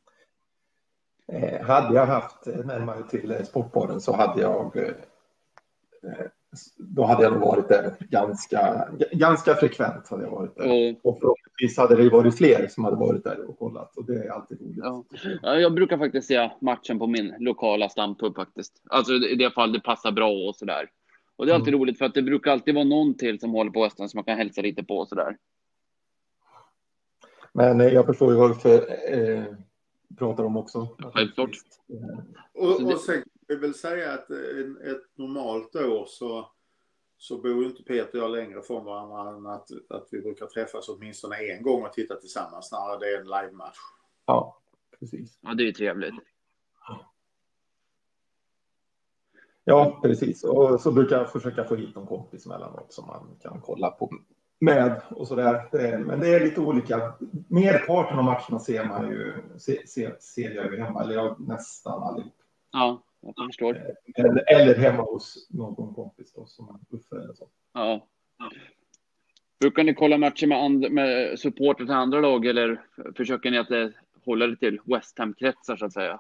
Eh, hade jag haft närmare till eh, sportbaren så hade jag eh, eh, då hade jag nog varit där ganska, ganska frekvent. Hade jag varit där. Och, Och förhoppningsvis hade det varit fler som hade varit där och kollat och det är alltid roligt. ja. Ja, Jag brukar faktiskt se matchen på min lokala stampub faktiskt. Alltså i det fall det passar bra och sådär. Och det är alltid roligt för att det brukar alltid vara någon till som håller på Western som man kan hälsa lite på och sådär. Men eh, jag förstår ju varför eh, pratar om också. Självklart. Och, och sen kan vi väl säga att en, ett normalt år så, så bor inte Peter och jag längre från varandra än att, att vi brukar träffas åtminstone en gång och titta tillsammans när det är en livematch. Ja, precis. Ja, det är ju trevligt. Ja, precis. Och så brukar jag försöka få hit någon kompis emellanåt som man kan kolla på med och så där. Det- Men det är lite olika. Merparten av matcherna ser man ju, se, se, ser jag ju hemma, eller jag, nästan allihop. Ja, jag förstår. Eller, eller hemma hos någon kompis då, som Uffe eller så. Ja. Brukar ni kolla matcher med, and- med supporter till andra lag eller försöker ni att eh, hålla det till West Ham-kretsar så att säga?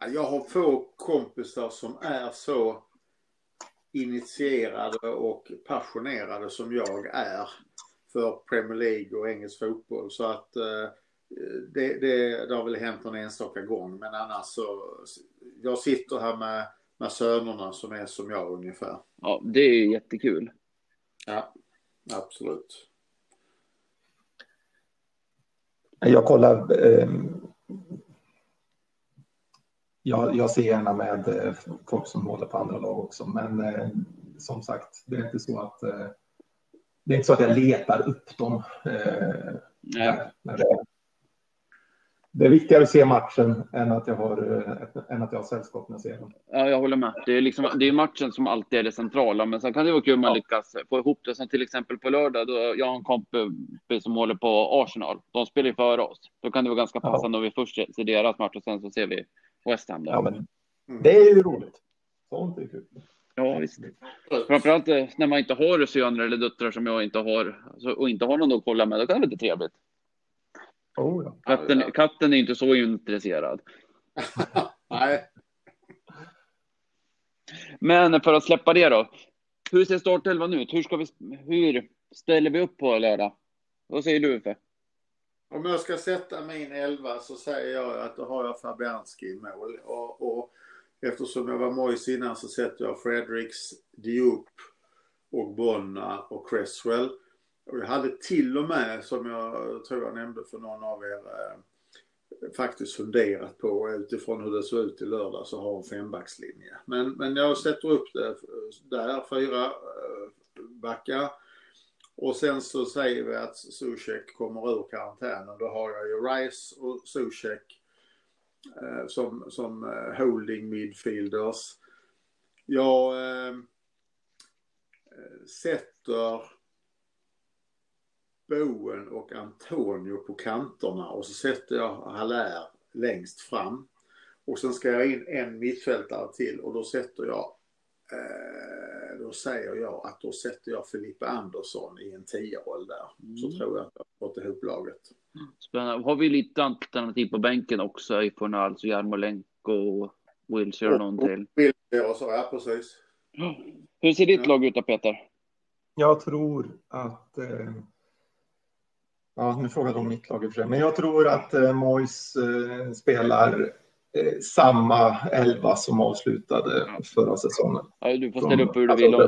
Ja, Jag har få kompisar som är så initierade och passionerade som jag är för Premier League och engelsk fotboll. Så att eh, det, det, det har väl hänt någon enstaka gång. Men annars så, jag sitter här med, med sönerna som är som jag ungefär. Ja, det är ju jättekul. Ja, absolut. Jag kollar. Eh, jag, jag ser gärna med eh, folk som håller på andra lag också, men eh, som sagt, det är inte så att eh, det är inte så att jag letar upp dem. Eh, Nej. det, det är viktigare att se matchen än att jag har, eh, än att jag har sällskap när jag ser den. Ja, jag håller med. Det är, liksom, det är matchen som alltid är det centrala, men sen kan det vara kul om man Ja. lyckas få ihop det. Som till exempel på lördag, då jag har en kompis som håller på Arsenal. De spelar ju före oss. Då kan det vara ganska Ja. passande om vi först ser deras match och sen så ser vi West Ham. Då. Ja, men Mm. det är ju roligt. Sånt är kul. Ja, visst. Framförallt eh, när man inte har söner eller döttrar som jag inte har och inte har någon att kolla med, då kan det lite trevligt. Oh, ja. Katten, katten är inte så intresserad. Nej, Men för att släppa det då. Hur ser startelvan ut? Hur, ska vi, hur ställer vi upp på lördag? Vad säger du Uffe? Om jag ska sätta min elva så säger jag att då har jag Fabianski i mål. Och, och eftersom jag var mojs innan så sätter jag Fredericks, Diop och Bonna och Cresswell. Och jag hade till och med, som jag tror jag nämnde för någon av er, eh, faktiskt funderat på utifrån hur det såg ut i lördag så har en fembackslinje. Men, men jag sätter upp det eh, där, fyra eh, backar. Och sen så säger vi att Zuzek kommer ur karantänen. Då har jag ju Rice och Zuzek eh, som, som eh, holding midfielders. Jag eh, eh, sätter Bowen och Antonio på kanterna och så sätter jag Haller längst fram. Och sen ska jag in en mittfältare till och då sätter jag eh, då säger jag att då sätter jag Filippa Andersson i en tioål där. Så Mm. tror jag att jag har fått ihop laget. Spännande. Har vi lite alternativ på bänken också? Ifrån alltså Jarmolenko och Wilshire och någon till. Wilshire och så, ja precis. Hur ser ditt Ja. lag ut då Peter? Jag tror att... Eh, ja, nu frågade de mitt lag i och för sig. Men jag tror att eh, Mois eh, spelar eh, samma elva som avslutade förra säsongen. Ja, du får ställa upp hur du vill. Och...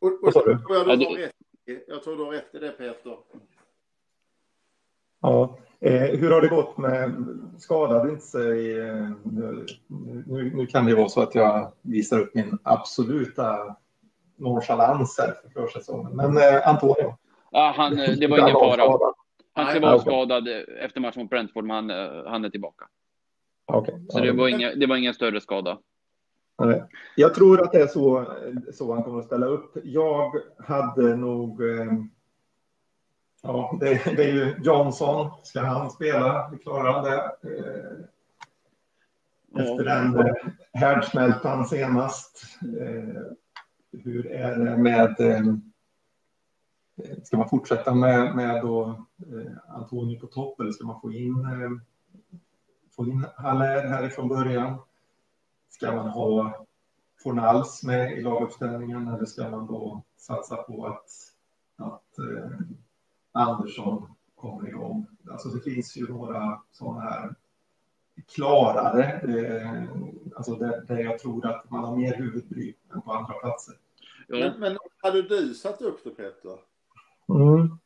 Och, och, du? tror jag, Ja, du rätt, jag tror du har rätt i det Peter. Ja. Eh, hur har det gått med, skadade inte sig, eh, nu, nu, nu kan det vara så att jag visar upp min absoluta nonchalans här för försäsongen. Men eh, Antonio? Ja, han, eh, det var ingen fara. skadad. Han ska vara skadad efter matchen mot Brentford, men han, eh, han är tillbaka. Okej. Så det var, inga, det var ingen större skada. Jag tror att det är så, så han kommer att ställa upp. Jag hade nog... Eh, ja, det, det är ju Johnson. Ska han spela? Klarar han det? Eh, efter den eh, härdsmältan senast. Hur är det med... Ska man fortsätta med, med då, Antonio på topp eller ska man få in, få in Haller härifrån början? Ska man ha Fornals med i laguppställningen eller ska man då satsa på att, att eh, Andersson kommer igång? Alltså det finns ju några sådana här klarare, eh, alltså där, där jag tror att man har mer huvudbry än på andra platser. Ja. Men, men hade du satt upp det Peter? Mm.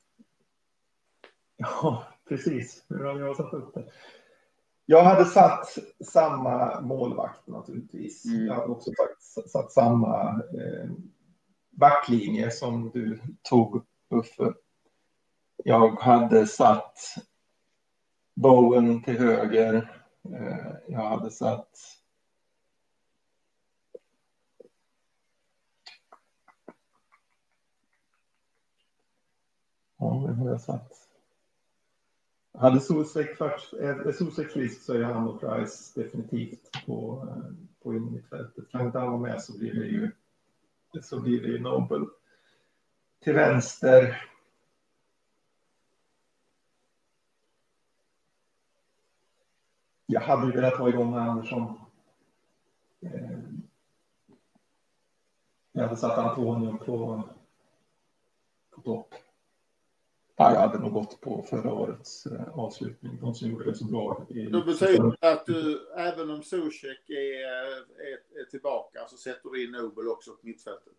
Ja, precis. Hur har jag satt upp det? Jag hade satt samma målvakt naturligtvis. Mm. Jag hade också satt, satt samma eh, backlinje som du tog, Uffe. Jag hade satt Bowen till höger. Eh, jag hade satt Ja, vem har jag satt? Hade Solsek först, eh, är frisk så är han och Price definitivt på, eh, på innermittfältet. Kan inte han vara med så blir det ju, så blir det ju Nobel. Till vänster. Jag hade ju velat ha igång Andersson. Eh, jag hade satt Antonio på, på topp. Ja, jag hade nog gått på förra årets eh, avslutning. De som gjorde det så bra. I, Det betyder att du, även om Zuzek är, är, är tillbaka, så sätter du in Nobel också på mittfältet?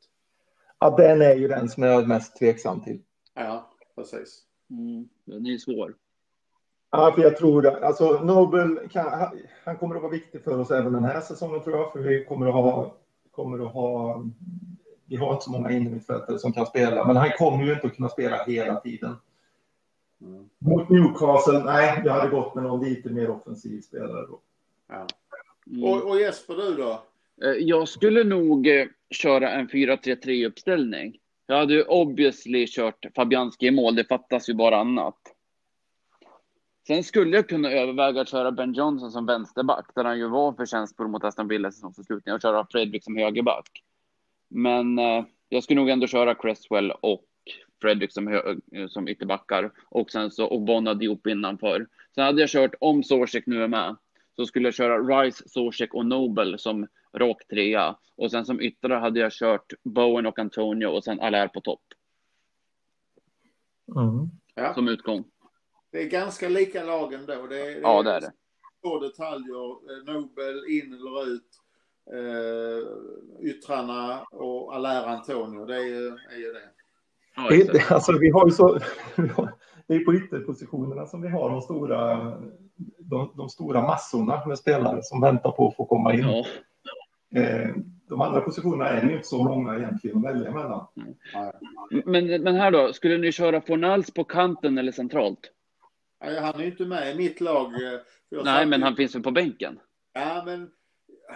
Ja, den är ju den som jag är mest tveksam till. Ja, precis. Mm, den är svår. Ja, för jag tror det. Alltså, Nobel kan, han, han kommer att vara viktig för oss även den här säsongen tror jag. För vi kommer att ha, kommer att ha vi har inte så många innermittfältare som kan spela, men han kommer ju inte att kunna spela hela tiden. Mm. Mot Newcastle, nej, jag hade gått med någon lite mer offensiv spelare då. Ja. Mm. Och, och Jesper, du då? Eh, Jag skulle nog eh, köra en 4-3-3 uppställning. Jag hade ju obviously kört Fabianski i mål, det fattas ju bara annat. Sen skulle jag kunna överväga att köra Ben Johnson som vänsterback, där han ju var förtjänstfull mot Aston Villa säsongsavslutningen, och köra Fredrik som högerback. Men eh, jag skulle nog ändå köra Cresswell och Fredrik som, hö- som ytterbackar och sen så och Bonna Diop innanför. Sen hade jag kört, om Zozek nu är med, så skulle jag köra Rice, Zozek och Nobel som rak trea. Och sen som yttre hade jag kört Bowen och Antonio och sen Allaire på topp Mm. Ja. som utgång. Det är ganska lika lag ändå. Det är, Ja, det är det. Två detaljer. Nobel in eller ut. Eh, yttrarna och Allaire Antonio. Det är är ju det. Ja, Det, det, alltså, vi har ju så, det är på ytterpositionerna som vi har de stora, de, de stora massorna med spelare som väntar på att få komma in. ja. Eh, de andra positionerna är ju inte så många egentligen att välja mellan. Men, men här då, skulle ni köra Fornals på kanten eller centralt? Han är ju inte med i mitt lag. eh, Nej, men ju- han finns väl på bänken? Ja, men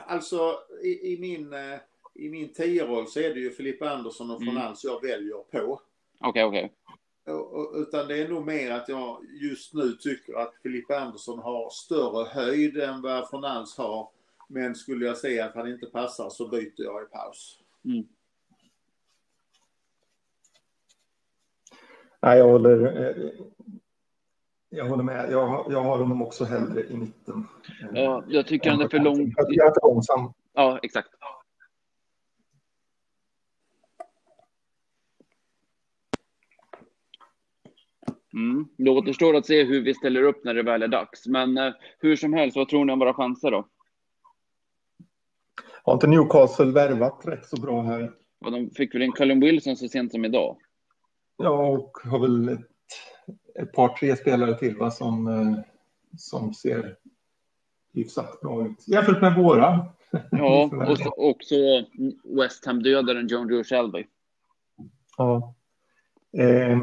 alltså i, i min, eh, i min tio-roll så är det ju Filippa Andersson och Mm. Fornals jag väljer på. Okej, okej. Och- och- Utan det är nog mer att jag just nu tycker att Filippa Andersson har större höjd än vad Fornals har. Men skulle jag säga att han inte passar så byter jag i paus. Mm. Nej, jag håller, eh, jag håller med. Jag, har- jag har honom också hellre i mitten. Ja, jag tycker han är för lång. Jag är för långsam. Ja, exakt. Mm. Det återstår att se hur vi ställer upp när det väl är dags. Men eh, hur som helst, vad tror ni om våra chanser då? Har inte Newcastle värvat rätt så bra här? Ja, de fick väl in Callum Wilson så sent som idag. Ja, och har väl ett, ett par, tre spelare till va, som, eh, som ser hyfsat bra ut jämfört med våra. Ja, och så, också West Ham-dödaren John Joe Shelby. Ja. Eh,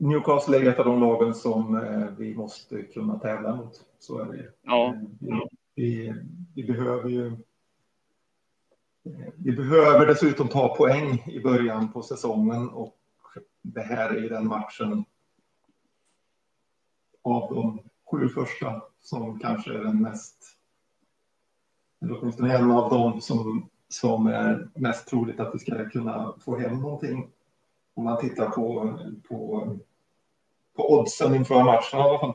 Newcastle är ett av de lagen som eh, vi måste kunna tävla mot. Så är det. Ja. Eh, vi, vi, vi, behöver ju. Eh, vi behöver dessutom ta poäng i början på säsongen och det här är den matchen. Av de sju första som kanske är den mest. Eller åtminstone en av dem som som är mest troligt att vi ska kunna få hem någonting. Om man tittar på, på, på oddsen inför matchen i alla fall.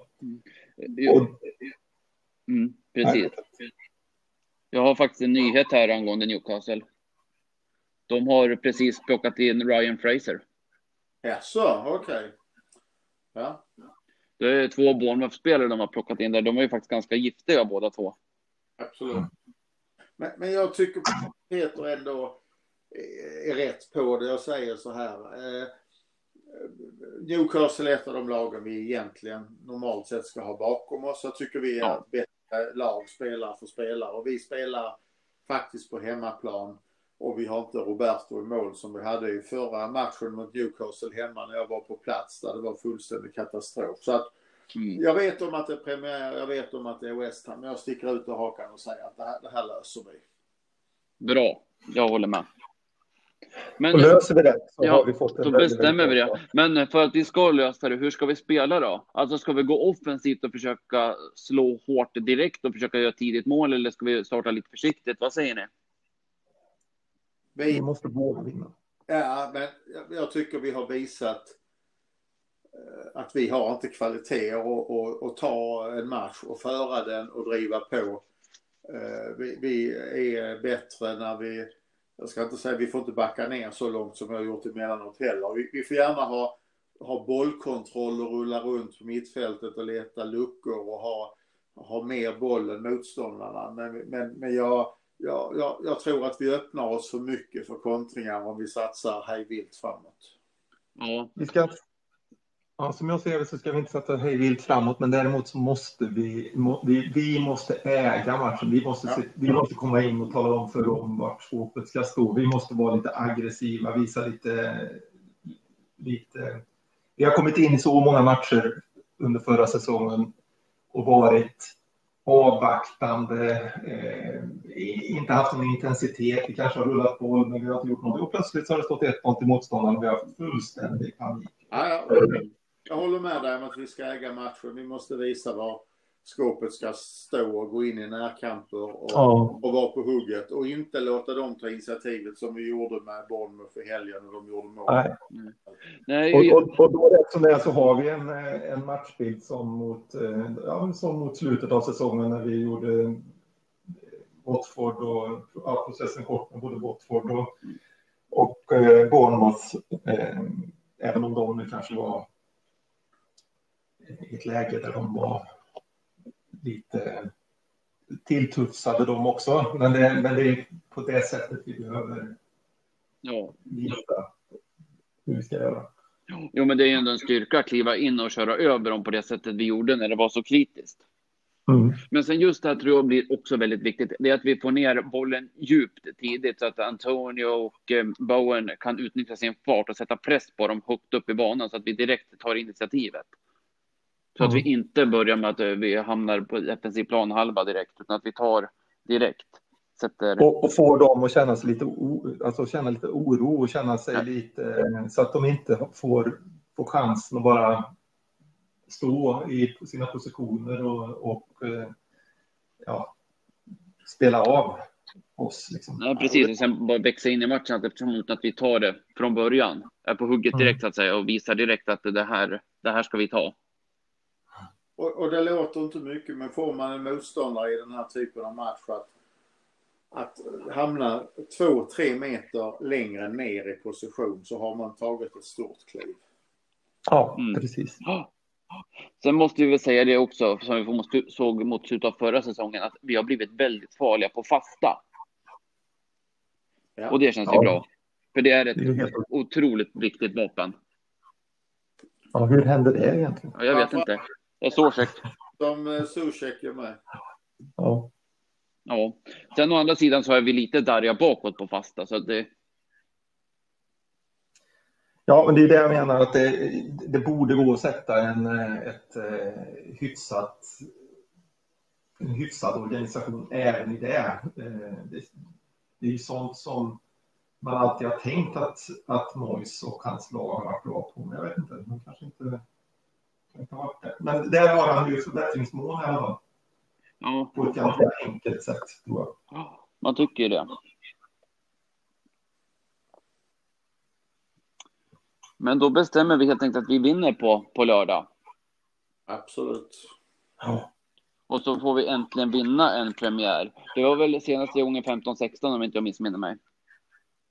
Mm, precis. Jag har faktiskt en nyhet här angående Newcastle. De har precis plockat in Ryan Fraser. Jaså, okej. Okay. Ja. Det är två Bournemouth-spelare de har plockat in där. De är ju faktiskt ganska giftiga båda två. Absolut. Men, men jag tycker Peter ändå är rätt på det. Jag säger så här. Eh, Newcastle är ett av de lagen vi egentligen normalt sett ska ha bakom oss. Jag tycker vi är ja. ett bättre lag spelare för spelare och vi spelar faktiskt på hemmaplan och vi har inte Roberto i mål som vi hade i förra matchen mot Newcastle hemma när jag var på plats där det var fullständig katastrof. Så att mm. jag vet om att det är premiär, jag vet om att det är West Ham, men jag sticker ut och hakan och säger att det här, det här löser vi. Bra, jag håller med. Men, och löser vi det så ja, har vi fått en Då bestämmer vi det. Men för att vi ska lösa det, hur ska vi spela då? Alltså ska vi gå offensivt och försöka slå hårt direkt och försöka göra tidigt mål eller ska vi starta lite försiktigt? Vad säger ni? Vi måste båda vinna. Ja, men jag tycker vi har visat eh, att vi har inte kvalitet att ta en match och föra den och driva på Eh, vi, vi, är bättre när vi, jag ska inte säga vi får inte backa ner så långt som vi har gjort emellanåt heller. Vi, vi får gärna ha, ha bollkontroll och rulla runt på mittfältet och leta luckor och ha, ha mer boll än motståndarna. Men, men, men jag, jag, jag, jag tror att vi öppnar oss för mycket för kontringar om vi satsar hejvilt framåt. Ja. Vi ska Ja, som jag ser det så ska vi inte sätta hej vilt framåt, men däremot så måste vi, må, vi, vi måste äga matchen. Vi måste, se, vi måste komma in och tala om för dem vart skåpet ska stå. Vi måste vara lite aggressiva, visa lite, lite... Vi har kommit in i så många matcher under förra säsongen och varit avvaktande, eh, inte haft någon intensitet. Vi kanske har rullat på, men vi har inte gjort något. Och plötsligt så har det stått 1-0 till motståndaren och vi har fullständig panik. Ja, ja jag håller med dig om att vi ska äga matchen. Vi måste visa var skåpet ska stå och gå in i närkamper och, ja. och vara på hugget och inte låta dem ta initiativet som vi gjorde med Bournemouth i helgen och de gjorde mål. Nej. Mm. Nej. Och, och, och, då rätt som det är så har vi en, en matchbild som mot, eh, ja, som mot slutet av säsongen när vi gjorde Watford och ja, processen kort med både Watford och, och eh, Bournemouth. Eh, även om de nu kanske var i ett läge där de var lite tilltufsade de också. Men det, men det är på det sättet vi behöver ja. visa hur vi ska göra. Jo, men det är ändå en styrka att kliva in och köra över dem på det sättet vi gjorde när det var så kritiskt. Mm. Men sen just det här tror jag blir också väldigt viktigt. Det är att vi får ner bollen djupt tidigt så att Antonio och eh, Bowen kan utnyttja sin fart och sätta press på dem högt upp i banan så att vi direkt tar initiativet. Så att vi inte börjar med att eh, vi hamnar på defensiv planhalva direkt, utan att vi tar direkt. Sätter... Och, och får dem att känna sig lite, alltså känna lite oro och känna sig ja. lite så att de inte får, får chansen att bara stå i sina positioner och, och eh, ja, spela av oss. Liksom. Ja, precis. Och sen bara växa in i matchen eftersom att vi tar det från början. Är på hugget direkt mm. så att säga och visar direkt att det här, det här ska vi ta. Och, och, det låter inte mycket, men får man en motståndare i den här typen av match att, att hamna två, tre meter längre ner i position så har man tagit ett stort kliv. Ja, mm. precis. Sen måste vi väl säga det också, som vi såg mot slutet av förra säsongen, att vi har blivit väldigt farliga på fasta. Ja. Och det känns ja. ju bra. För det är ett det är helt... otroligt viktigt vapen. Ja, hur hände det egentligen? Ja, jag vet inte. Det är Zuzek. Som Zuzek gör med. Ja. Ja. Sen å andra sidan så är vi lite darriga bakåt på fasta, så det... Ja, men det är det jag menar att det, det borde gå att sätta en ett, eh, hyfsat, en hyfsad organisation även i det. Eh, det, det är ju sånt som man alltid har tänkt att, att Mois och hans lag har varit bra på. Men jag vet inte, de kanske inte, det. Men där har han ju förbättringsmål i alla fall. Ja. På ett ganska enkelt sätt, tror jag. Ja, man tycker ju det. Men då bestämmer vi helt enkelt att vi vinner på, på lördag. Absolut. Ja. Och så får vi äntligen vinna en premiär. Det var väl senaste gången 15-16 om inte jag missminner mig.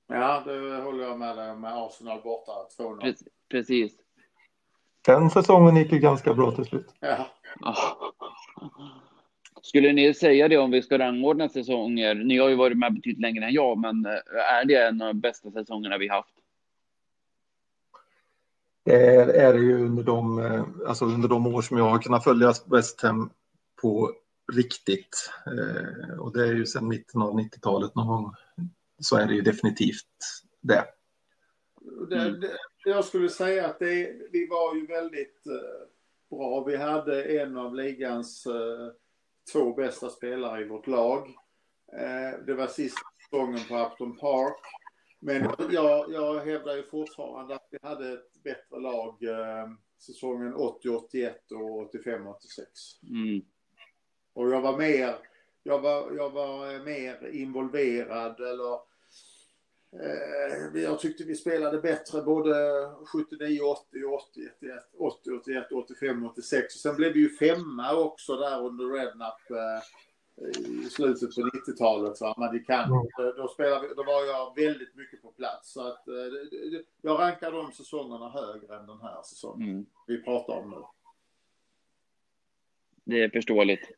Ja, det håller jag med dig med Arsenal borta 2-0. Precis. Den säsongen gick ju ganska bra till slut. Ja. Skulle ni säga det om vi ska rangordna säsonger? Ni har ju varit med betydligt längre än jag, men eh, är det en av de bästa säsongerna vi haft? Det är, är det ju under de, eh, alltså under de år som jag har kunnat följa West Ham på riktigt. Eh, och det är ju sedan mitten av 90-talet någon gång. Så är det ju definitivt det. det, det jag skulle säga att det, vi var ju väldigt eh, bra. Vi hade en av ligans eh, två bästa spelare i vårt lag. Eh, det var sista gången på Upton Park. Men jag, jag hävdar ju fortfarande att vi hade ett bättre lag säsongen 80-81 och 85-86. Mm. Och jag var mer, jag var, jag var mer involverad eller jag tyckte vi spelade bättre både 79, 80, 81, 80, 81, 85, 86. Och sen blev vi ju femma också där under Rednap eh, i slutet på 90-talet. Men det kan, mm. då, spelade vi, då var jag väldigt mycket på plats. Så att, eh, jag rankar de säsongerna högre än den här säsongen mm. vi pratar om nu. Det är förståeligt.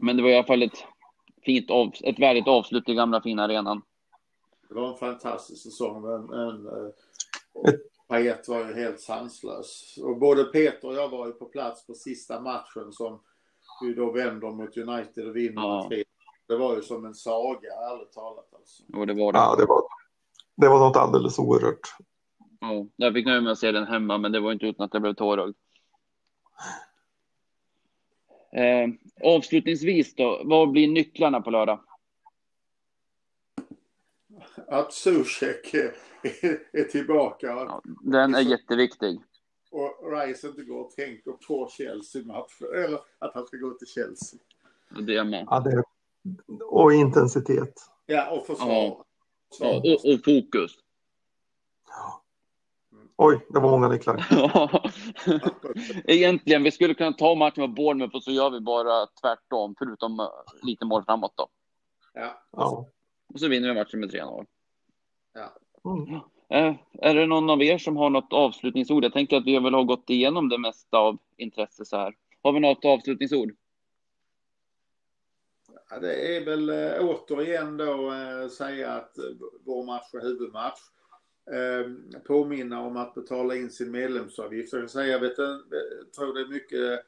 Men det var i alla fall ett fint, av, ett värdigt avslut i gamla fina arenan. Det var en fantastisk säsong. Men, en, eh, Payet var ju helt sanslös. Och både Peter och jag var ju på plats på sista matchen som vi då vänder mot United och vinner ja. Det var ju som en saga, ärligt talat. Alltså. Jo, det var det. Ja, det var, det var något alldeles oerhört. Ja, jag fick nöja mig att se den hemma, men det var inte utan att jag blev tårögd. Eh, avslutningsvis då, vad blir nycklarna på lördag? Att Zuzek är, tillbaka. Ja, den är jätteviktig. Och Rice inte går och tänker på Chelsea-matchen, eller att han ska gå till Chelsea. Det är med. Ja, det, och intensitet. Ja, och försvar. Ja. ja och, och fokus. Oj, det var många nycklar. Egentligen, vi skulle kunna ta matchen med Bournemouth och så gör vi bara tvärtom, förutom eh, lite mål framåt då. Ja. ja. Och så vinner vi matchen med 3-0. Ja. Mm. Är, är det någon av er som har något avslutningsord? Jag tänker att vi väl har gått igenom det mesta av intresse så här. Har vi något avslutningsord? Ja, det är väl äh, återigen då äh, säga att äh, vår match är huvudmatch eh, påminna om att betala in sin medlemsavgift. Jag, säga, jag, vet, jag tror det är mycket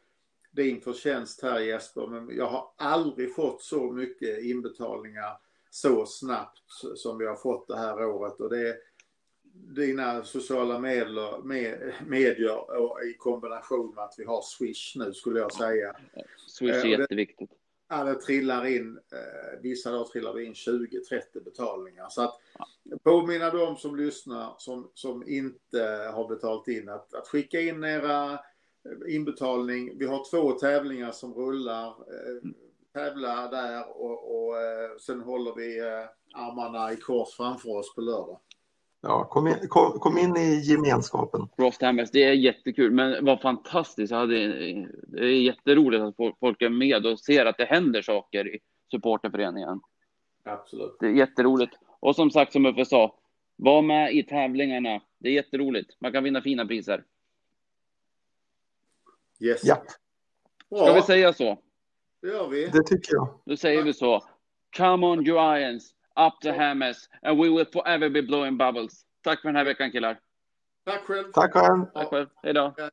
din förtjänst här Jesper, men jag har aldrig fått så mycket inbetalningar så snabbt som vi har fått det här året. Och det är dina sociala medier, med, medier och i kombination med att vi har Swish nu skulle jag säga. Swish är eh, jätteviktigt. Ja, det trillar in, eh, vissa dagar trillar det in 20-30 betalningar. Så att påminna de som lyssnar som, som inte har betalat in att, att skicka in era eh, inbetalning. Vi har två tävlingar som rullar. Eh, tävla där och, och sen håller vi armarna i kors framför oss på lördag. Ja, kom in, kom, kom in i gemenskapen. Frosthammers, det är jättekul, men vad fantastiskt. Jag hade, det är jätteroligt att folk är med och ser att det händer saker i supporterföreningen. Absolut. Det är jätteroligt. Och som sagt, som Uffe sa, Var med i tävlingarna. Det är jätteroligt. Man kan vinna fina priser. Yes. Ja, Ska vi säga så? det gör vi. det tycker jag. Då säger vi så. Come on Giants, up the hammers and we will forever be blowing bubbles. Tack för den här veckan killar. Tack själv. Tack själv. Tack själv. Hej då. Ja.